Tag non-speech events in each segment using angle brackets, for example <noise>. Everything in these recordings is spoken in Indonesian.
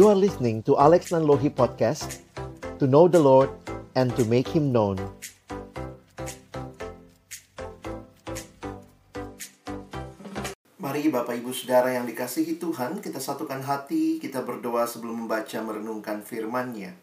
You are listening to Alex Nanlohi Podcast To know the Lord and to make Him known. Mari Bapak Ibu Saudara yang dikasihi Tuhan Kita satukan hati, kita berdoa sebelum membaca merenungkan firman-Nya.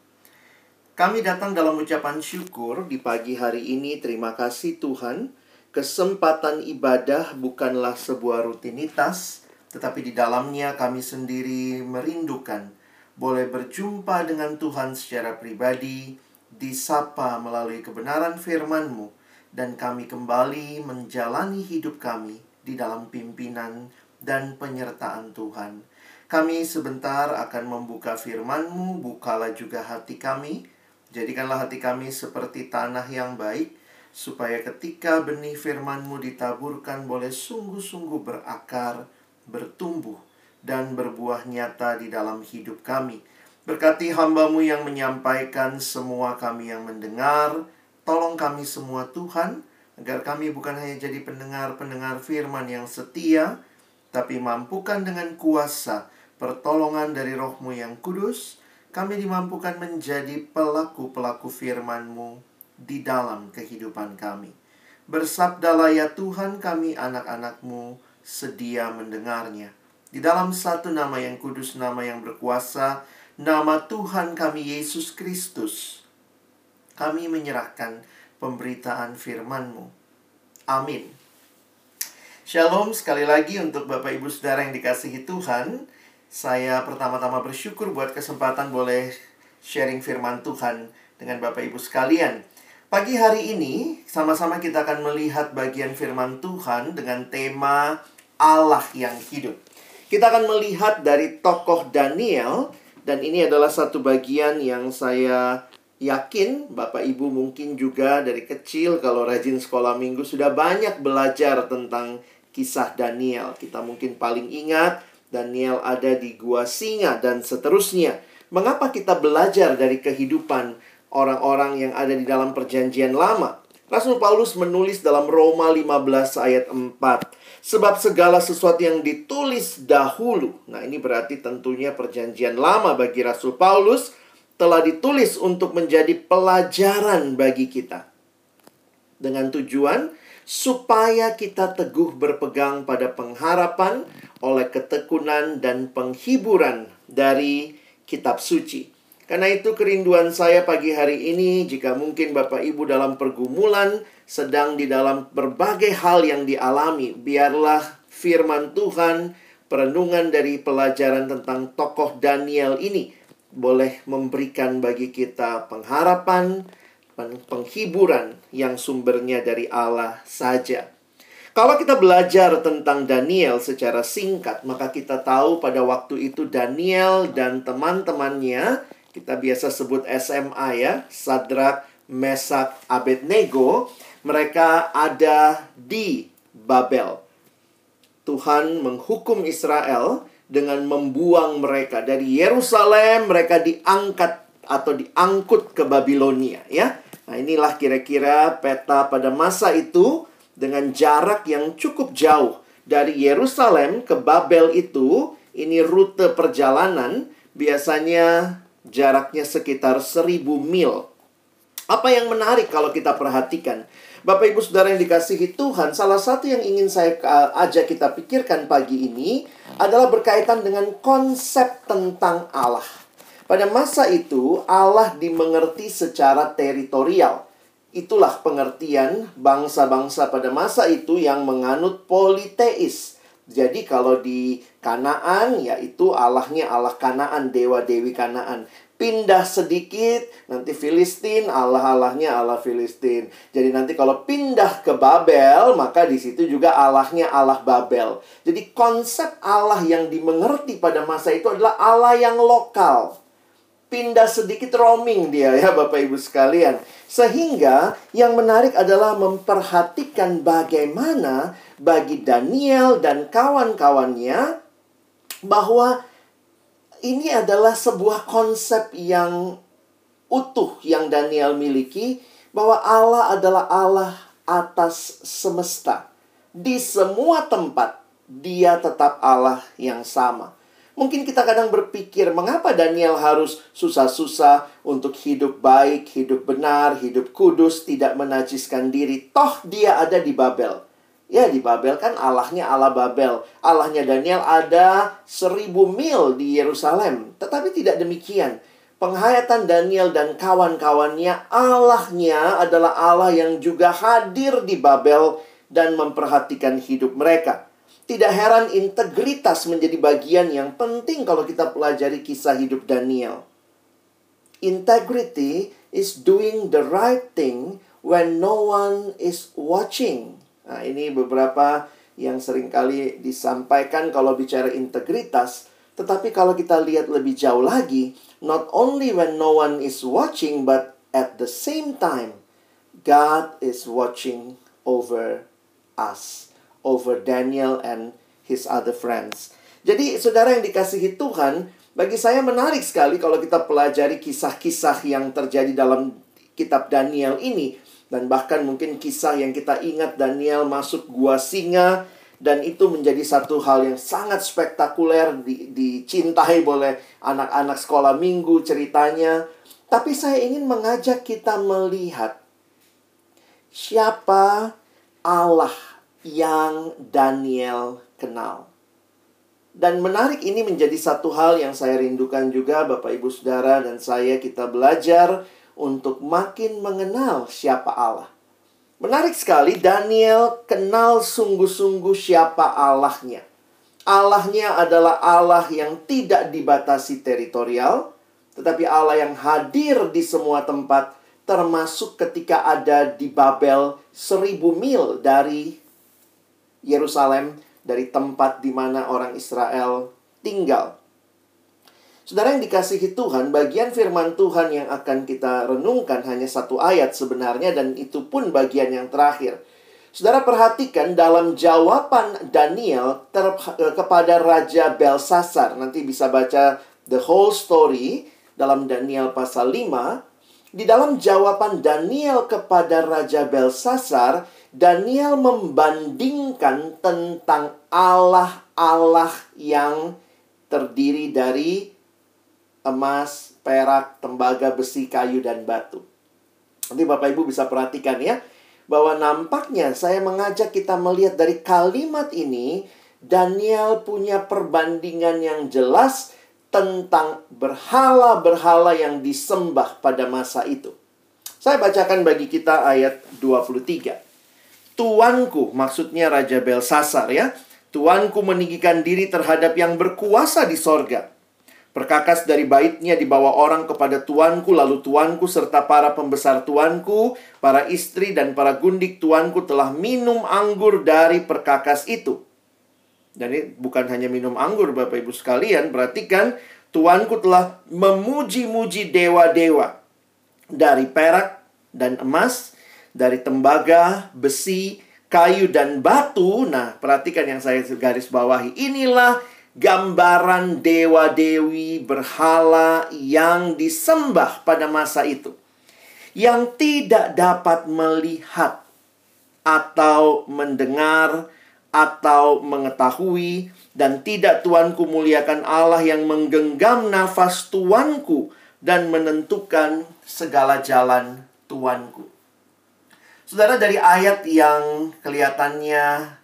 Kami datang dalam ucapan syukur di pagi hari ini Terima kasih Tuhan. Kesempatan ibadah bukanlah sebuah rutinitas Tetapi di dalamnya kami sendiri merindukan Boleh berjumpa dengan Tuhan secara pribadi Disapa melalui kebenaran firman-Mu Dan kami kembali menjalani hidup kami di dalam pimpinan dan penyertaan Tuhan. Kami sebentar akan membuka firman-Mu, bukalah juga hati kami. Jadikanlah hati kami seperti tanah yang baik, supaya ketika benih firman-Mu ditaburkan boleh sungguh-sungguh berakar, bertumbuh, dan berbuah nyata di dalam hidup kami. Berkati hambamu yang menyampaikan semua kami yang mendengar, tolong kami semua Tuhan, agar kami bukan hanya jadi pendengar-pendengar firman yang setia, tapi mampukan dengan kuasa pertolongan dari rohmu yang kudus, kami dimampukan menjadi pelaku-pelaku firman-Mu di dalam kehidupan kami. Bersabdalah ya Tuhan kami anak-anak-Mu sedia mendengarnya. Di dalam satu nama yang kudus, nama yang berkuasa, nama Tuhan kami Yesus Kristus, kami menyerahkan pemberitaan firman-Mu. Amin. Shalom sekali lagi untuk Bapak Ibu Saudara yang dikasihi Tuhan. Saya pertama-tama bersyukur buat kesempatan boleh sharing firman Tuhan dengan Bapak Ibu sekalian. Pagi hari ini sama-sama kita akan melihat bagian firman Tuhan dengan tema Allah yang hidup. Kita akan melihat dari tokoh Daniel dan ini adalah satu bagian yang saya yakin Bapak Ibu mungkin juga dari kecil kalau rajin sekolah minggu sudah banyak belajar tentang kisah Daniel. Kita mungkin paling ingat Daniel ada di gua singa dan seterusnya. Mengapa kita belajar dari kehidupan orang-orang yang ada di dalam perjanjian lama? Rasul Paulus menulis dalam Roma 15 ayat 4. Sebab segala sesuatu yang ditulis dahulu. Nah ini berarti tentunya perjanjian lama bagi Rasul Paulus telah ditulis untuk menjadi pelajaran bagi kita. Dengan tujuan supaya kita teguh berpegang pada pengharapan oleh ketekunan dan penghiburan dari kitab suci. Karena itu kerinduan saya pagi hari ini jika mungkin Bapak Ibu dalam pergumulan sedang di dalam berbagai hal yang dialami, biarlah firman Tuhan, perenungan dari pelajaran tentang tokoh Daniel ini boleh memberikan bagi kita pengharapan, penghiburan yang sumbernya dari Allah saja. Kalau kita belajar tentang Daniel secara singkat, maka kita tahu pada waktu itu Daniel dan teman-temannya, kita biasa sebut SMA ya, Sadrak, Mesak, Abednego, mereka ada di Babel. Tuhan menghukum Israel dengan membuang mereka dari Yerusalem, mereka diangkat atau diangkut ke Babilonia ya. Nah, inilah kira-kira peta pada masa itu dengan jarak yang cukup jauh dari Yerusalem ke Babel itu, ini rute perjalanan biasanya jaraknya sekitar 1000 mil. Apa yang menarik kalau kita perhatikan? Bapak Ibu Saudara yang dikasihi Tuhan, salah satu yang ingin saya ajak kita pikirkan pagi ini adalah berkaitan dengan konsep tentang Allah. Pada masa itu, Allah dimengerti secara teritorial. Itulah pengertian bangsa-bangsa pada masa itu yang menganut politeis. Jadi kalau di Kanaan, yaitu Allahnya Allah Kanaan, dewa-dewi Kanaan. Pindah sedikit, nanti Filistin, Allah-Allahnya Allah Filistin. Jadi nanti kalau pindah ke Babel, maka di situ juga Allahnya Allah Babel. Jadi konsep Allah yang dimengerti pada masa itu adalah Allah yang lokal pindah sedikit roaming dia ya Bapak Ibu sekalian. Sehingga yang menarik adalah memperhatikan bagaimana bagi Daniel dan kawan-kawannya bahwa ini adalah sebuah konsep yang utuh yang Daniel miliki bahwa Allah adalah Allah atas semesta. Di semua tempat dia tetap Allah yang sama. Mungkin kita kadang berpikir, mengapa Daniel harus susah-susah untuk hidup baik, hidup benar, hidup kudus, tidak menajiskan diri. Toh dia ada di Babel. Ya, di Babel kan Allahnya Allah Babel. Allahnya Daniel ada seribu mil di Yerusalem. Tetapi tidak demikian. Penghayatan Daniel dan kawan-kawannya, Allahnya adalah Allah yang juga hadir di Babel dan memperhatikan hidup mereka. Tidak heran integritas menjadi bagian yang penting kalau kita pelajari kisah hidup Daniel. Integrity is doing the right thing when no one is watching. Nah, ini beberapa yang sering kali disampaikan kalau bicara integritas. Tetapi kalau kita lihat lebih jauh lagi, not only when no one is watching, but at the same time, God is watching over us over Daniel and his other friends. Jadi saudara yang dikasihi Tuhan, bagi saya menarik sekali kalau kita pelajari kisah-kisah yang terjadi dalam kitab Daniel ini. Dan bahkan mungkin kisah yang kita ingat Daniel masuk gua singa dan itu menjadi satu hal yang sangat spektakuler di, dicintai oleh anak-anak sekolah minggu ceritanya. Tapi saya ingin mengajak kita melihat siapa Allah yang Daniel kenal. Dan menarik ini menjadi satu hal yang saya rindukan juga Bapak Ibu Saudara dan saya kita belajar untuk makin mengenal siapa Allah. Menarik sekali Daniel kenal sungguh-sungguh siapa Allahnya. Allahnya adalah Allah yang tidak dibatasi teritorial, tetapi Allah yang hadir di semua tempat, termasuk ketika ada di Babel seribu mil dari Yerusalem dari tempat di mana orang Israel tinggal. Saudara yang dikasihi Tuhan, bagian firman Tuhan yang akan kita renungkan hanya satu ayat sebenarnya dan itu pun bagian yang terakhir. Saudara perhatikan dalam jawaban Daniel eh, kepada Raja Belsasar. Nanti bisa baca the whole story dalam Daniel pasal 5. Di dalam jawaban Daniel kepada Raja Belsasar, Daniel membandingkan tentang Allah-Allah yang terdiri dari emas, perak, tembaga, besi, kayu, dan batu. Nanti Bapak Ibu bisa perhatikan ya, bahwa nampaknya saya mengajak kita melihat dari kalimat ini, Daniel punya perbandingan yang jelas tentang berhala-berhala yang disembah pada masa itu. Saya bacakan bagi kita ayat 23 tuanku, maksudnya Raja Belsasar ya. Tuanku meninggikan diri terhadap yang berkuasa di sorga. Perkakas dari baitnya dibawa orang kepada tuanku, lalu tuanku serta para pembesar tuanku, para istri dan para gundik tuanku telah minum anggur dari perkakas itu. Ini bukan hanya minum anggur Bapak Ibu sekalian, perhatikan tuanku telah memuji-muji dewa-dewa dari perak dan emas, dari tembaga, besi, kayu, dan batu. Nah, perhatikan yang saya garis bawahi. Inilah gambaran dewa-dewi berhala yang disembah pada masa itu. Yang tidak dapat melihat atau mendengar atau mengetahui dan tidak tuanku muliakan Allah yang menggenggam nafas tuanku dan menentukan segala jalan tuanku. Saudara dari ayat yang kelihatannya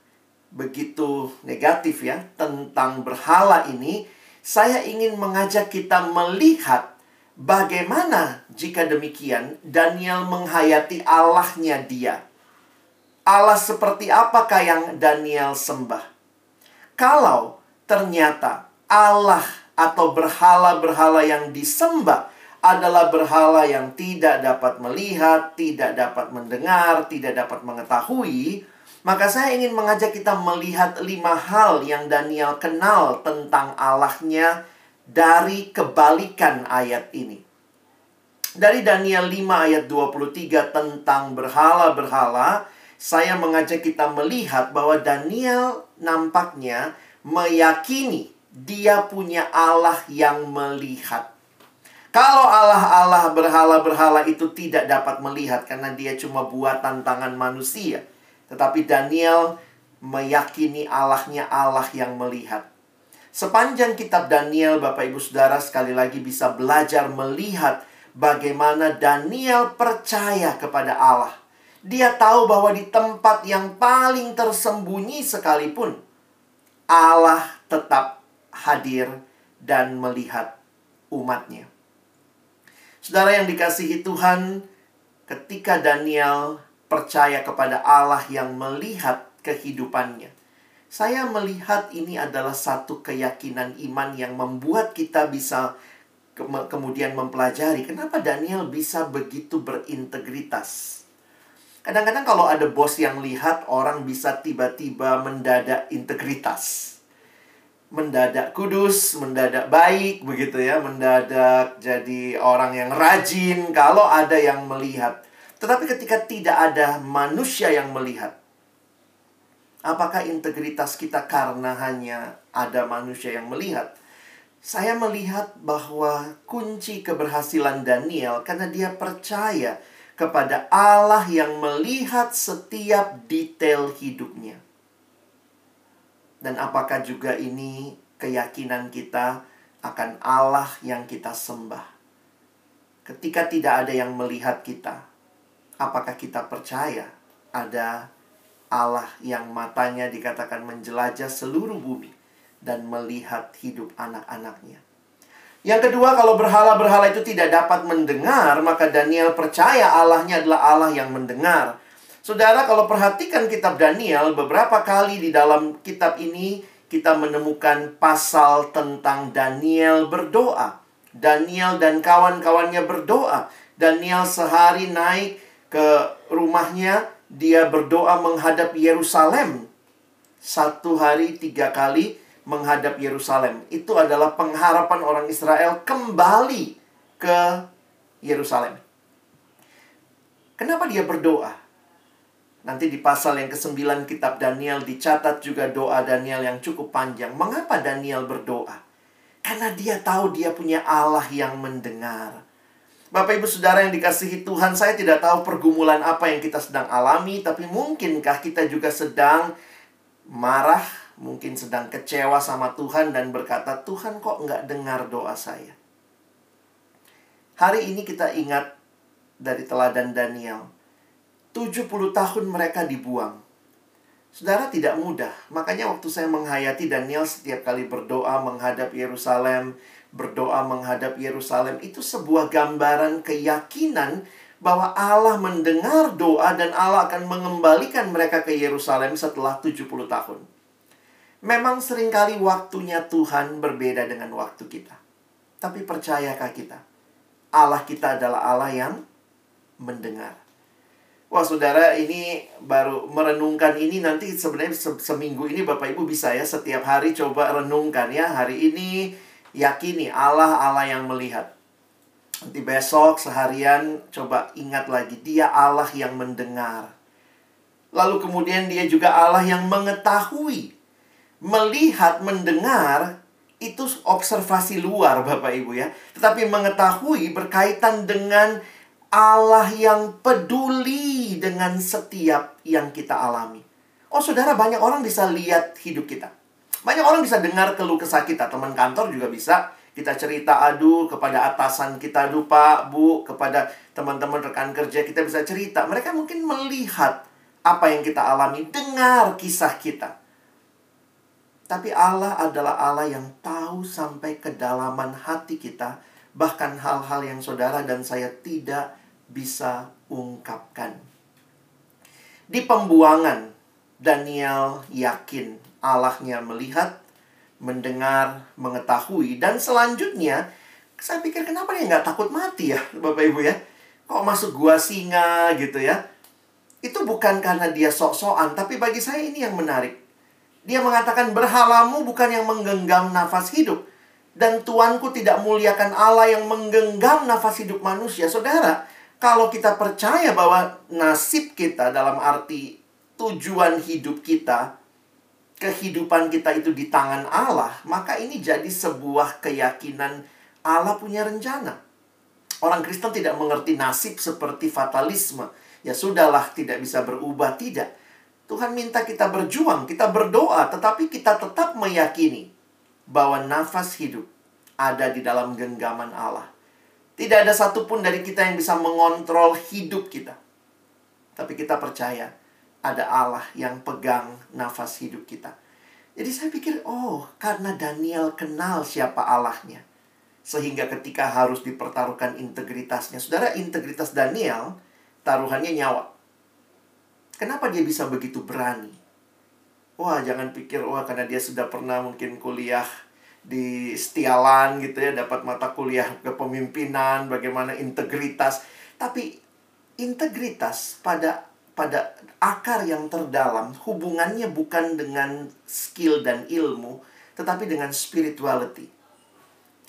begitu negatif ya tentang berhala ini, saya ingin mengajak kita melihat bagaimana jika demikian Daniel menghayati Allahnya dia. Allah seperti apakah yang Daniel sembah? Kalau ternyata Allah atau berhala-berhala yang disembah adalah berhala yang tidak dapat melihat, tidak dapat mendengar, tidak dapat mengetahui, maka saya ingin mengajak kita melihat lima hal yang Daniel kenal tentang Allahnya dari kebalikan ayat ini. Dari Daniel 5 ayat 23 tentang berhala-berhala, saya mengajak kita melihat bahwa Daniel nampaknya meyakini dia punya Allah yang melihat. Kalau Allah-Allah berhala-berhala itu tidak dapat melihat karena dia cuma buatan tangan manusia. Tetapi Daniel meyakini Allahnya Allah yang melihat. Sepanjang kitab Daniel, Bapak Ibu Saudara sekali lagi bisa belajar melihat bagaimana Daniel percaya kepada Allah. Dia tahu bahwa di tempat yang paling tersembunyi sekalipun, Allah tetap hadir dan melihat umatnya. Saudara yang dikasihi Tuhan, ketika Daniel percaya kepada Allah yang melihat kehidupannya, saya melihat ini adalah satu keyakinan iman yang membuat kita bisa ke kemudian mempelajari kenapa Daniel bisa begitu berintegritas. Kadang-kadang kalau ada bos yang lihat orang bisa tiba-tiba mendadak integritas. Mendadak kudus, mendadak baik begitu ya, mendadak jadi orang yang rajin kalau ada yang melihat. Tetapi ketika tidak ada manusia yang melihat, Apakah integritas kita karena hanya ada manusia yang melihat? Saya melihat bahwa kunci keberhasilan Daniel karena dia percaya kepada Allah yang melihat setiap detail hidupnya. Dan apakah juga ini keyakinan kita akan Allah yang kita sembah? Ketika tidak ada yang melihat kita, apakah kita percaya ada Allah yang matanya dikatakan menjelajah seluruh bumi dan melihat hidup anak-anaknya. Yang kedua, kalau berhala-berhala itu tidak dapat mendengar, maka Daniel percaya Allahnya adalah Allah yang mendengar. Saudara, kalau perhatikan kitab Daniel, beberapa kali di dalam kitab ini kita menemukan pasal tentang Daniel berdoa. Daniel dan kawan-kawannya berdoa. Daniel sehari naik ke rumahnya dia berdoa menghadap Yerusalem. Satu hari tiga kali menghadap Yerusalem. Itu adalah pengharapan orang Israel kembali ke Yerusalem. Kenapa dia berdoa? Nanti di pasal yang ke-9 kitab Daniel dicatat juga doa Daniel yang cukup panjang. Mengapa Daniel berdoa? Karena dia tahu dia punya Allah yang mendengar. Bapak Ibu Saudara yang dikasihi Tuhan, saya tidak tahu pergumulan apa yang kita sedang alami, tapi mungkinkah kita juga sedang marah, mungkin sedang kecewa sama Tuhan dan berkata, Tuhan kok nggak dengar doa saya? Hari ini kita ingat dari teladan Daniel. 70 tahun mereka dibuang. Saudara tidak mudah. Makanya waktu saya menghayati Daniel setiap kali berdoa menghadap Yerusalem, berdoa menghadap Yerusalem itu sebuah gambaran keyakinan bahwa Allah mendengar doa dan Allah akan mengembalikan mereka ke Yerusalem setelah 70 tahun. Memang sering kali waktunya Tuhan berbeda dengan waktu kita. Tapi percayakah kita? Allah kita adalah Allah yang mendengar. Wah saudara ini baru merenungkan ini nanti sebenarnya seminggu ini Bapak Ibu bisa ya setiap hari coba renungkan ya. Hari ini yakini Allah Allah yang melihat. Nanti besok seharian coba ingat lagi dia Allah yang mendengar. Lalu kemudian dia juga Allah yang mengetahui. Melihat, mendengar itu observasi luar Bapak Ibu ya. Tetapi mengetahui berkaitan dengan Allah yang peduli dengan setiap yang kita alami. Oh saudara banyak orang bisa lihat hidup kita. Banyak orang bisa dengar keluh kesah kita, teman kantor juga bisa. Kita cerita adu kepada atasan kita, aduh Pak, Bu, kepada teman-teman rekan kerja kita bisa cerita. Mereka mungkin melihat apa yang kita alami, dengar kisah kita. Tapi Allah adalah Allah yang tahu sampai kedalaman hati kita, bahkan hal-hal yang saudara dan saya tidak bisa ungkapkan. Di pembuangan, Daniel yakin Allahnya melihat, mendengar, mengetahui. Dan selanjutnya, saya pikir kenapa dia nggak takut mati ya, Bapak Ibu ya? Kok masuk gua singa gitu ya? Itu bukan karena dia sok-sokan, tapi bagi saya ini yang menarik. Dia mengatakan berhalamu bukan yang menggenggam nafas hidup. Dan Tuanku tidak muliakan Allah yang menggenggam nafas hidup manusia. Saudara, kalau kita percaya bahwa nasib kita dalam arti tujuan hidup kita kehidupan kita itu di tangan Allah, maka ini jadi sebuah keyakinan Allah punya rencana. Orang Kristen tidak mengerti nasib seperti fatalisme. Ya sudahlah, tidak bisa berubah, tidak. Tuhan minta kita berjuang, kita berdoa, tetapi kita tetap meyakini bahwa nafas hidup ada di dalam genggaman Allah. Tidak ada satupun dari kita yang bisa mengontrol hidup kita. Tapi kita percaya ada Allah yang pegang nafas hidup kita. Jadi saya pikir, oh karena Daniel kenal siapa Allahnya. Sehingga ketika harus dipertaruhkan integritasnya. Saudara, integritas Daniel, taruhannya nyawa. Kenapa dia bisa begitu berani? Wah, jangan pikir, wah karena dia sudah pernah mungkin kuliah di Stialan gitu ya dapat mata kuliah kepemimpinan bagaimana integritas tapi integritas pada pada akar yang terdalam hubungannya bukan dengan skill dan ilmu tetapi dengan spirituality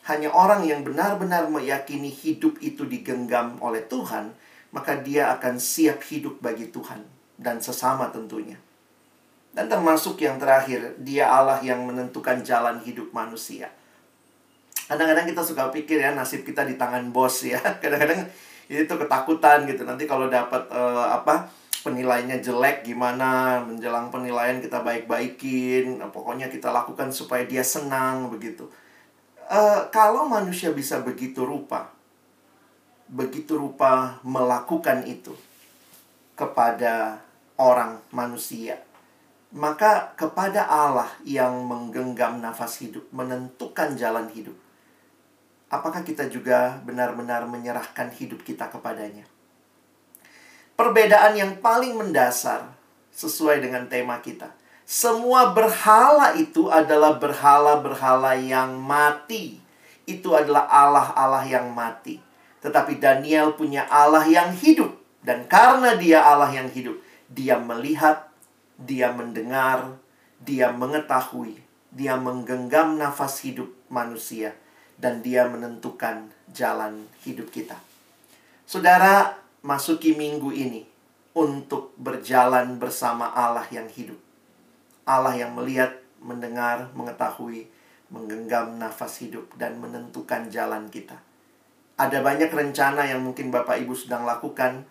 hanya orang yang benar-benar meyakini hidup itu digenggam oleh Tuhan maka dia akan siap hidup bagi Tuhan dan sesama tentunya dan termasuk yang terakhir, dia Allah yang menentukan jalan hidup manusia. Kadang-kadang kita suka pikir ya nasib kita di tangan bos ya. <laughs> Kadang-kadang itu ketakutan gitu. Nanti kalau dapat uh, apa penilaiannya jelek gimana menjelang penilaian kita baik-baikin. Nah, pokoknya kita lakukan supaya dia senang begitu. Uh, kalau manusia bisa begitu rupa, begitu rupa melakukan itu kepada orang manusia maka kepada Allah yang menggenggam nafas hidup, menentukan jalan hidup, apakah kita juga benar-benar menyerahkan hidup kita kepadanya? Perbedaan yang paling mendasar sesuai dengan tema kita. Semua berhala itu adalah berhala-berhala yang mati. Itu adalah Allah-Allah yang mati. Tetapi Daniel punya Allah yang hidup. Dan karena dia Allah yang hidup, dia melihat dia mendengar, dia mengetahui, dia menggenggam nafas hidup manusia, dan dia menentukan jalan hidup kita. Saudara, masuki minggu ini untuk berjalan bersama Allah yang hidup. Allah yang melihat, mendengar, mengetahui, menggenggam nafas hidup, dan menentukan jalan kita. Ada banyak rencana yang mungkin Bapak Ibu sedang lakukan,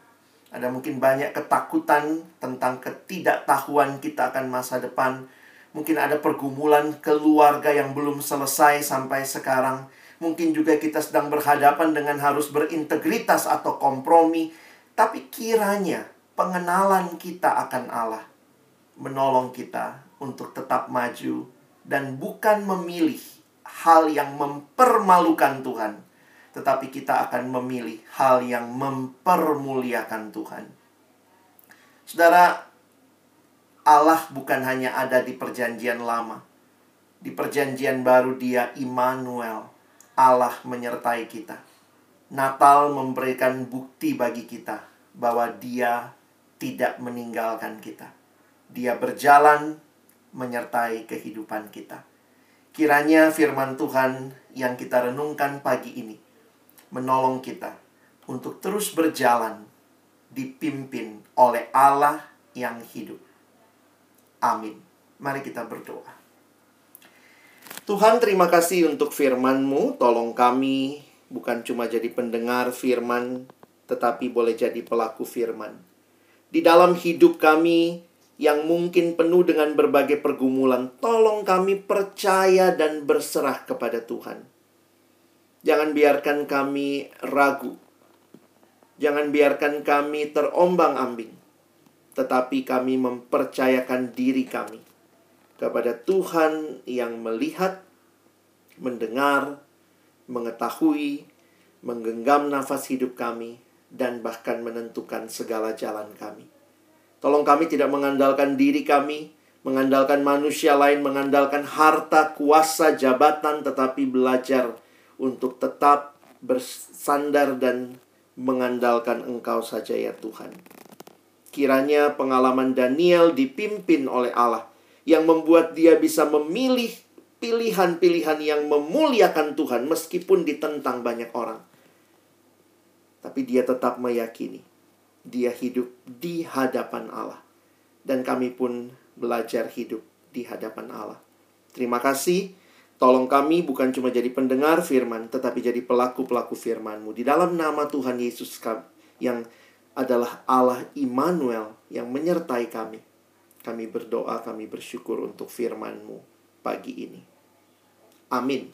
ada mungkin banyak ketakutan tentang ketidaktahuan kita akan masa depan. Mungkin ada pergumulan keluarga yang belum selesai sampai sekarang. Mungkin juga kita sedang berhadapan dengan harus berintegritas atau kompromi. Tapi kiranya pengenalan kita akan Allah menolong kita untuk tetap maju dan bukan memilih hal yang mempermalukan Tuhan tetapi kita akan memilih hal yang mempermuliakan Tuhan. Saudara, Allah bukan hanya ada di Perjanjian Lama, di Perjanjian Baru, Dia Immanuel, Allah menyertai kita. Natal memberikan bukti bagi kita bahwa Dia tidak meninggalkan kita. Dia berjalan menyertai kehidupan kita. Kiranya firman Tuhan yang kita renungkan pagi ini menolong kita untuk terus berjalan dipimpin oleh Allah yang hidup. Amin. Mari kita berdoa. Tuhan terima kasih untuk firman-Mu. Tolong kami bukan cuma jadi pendengar firman, tetapi boleh jadi pelaku firman. Di dalam hidup kami yang mungkin penuh dengan berbagai pergumulan, tolong kami percaya dan berserah kepada Tuhan. Jangan biarkan kami ragu. Jangan biarkan kami terombang-ambing. Tetapi kami mempercayakan diri kami kepada Tuhan yang melihat, mendengar, mengetahui, menggenggam nafas hidup kami, dan bahkan menentukan segala jalan kami. Tolong kami tidak mengandalkan diri kami, mengandalkan manusia lain, mengandalkan harta, kuasa, jabatan, tetapi belajar untuk tetap bersandar dan mengandalkan Engkau saja ya Tuhan. Kiranya pengalaman Daniel dipimpin oleh Allah yang membuat dia bisa memilih pilihan-pilihan yang memuliakan Tuhan meskipun ditentang banyak orang. Tapi dia tetap meyakini dia hidup di hadapan Allah. Dan kami pun belajar hidup di hadapan Allah. Terima kasih. Tolong kami bukan cuma jadi pendengar firman, tetapi jadi pelaku-pelaku firman-Mu. Di dalam nama Tuhan Yesus yang adalah Allah Immanuel yang menyertai kami. Kami berdoa, kami bersyukur untuk firman-Mu pagi ini. Amin.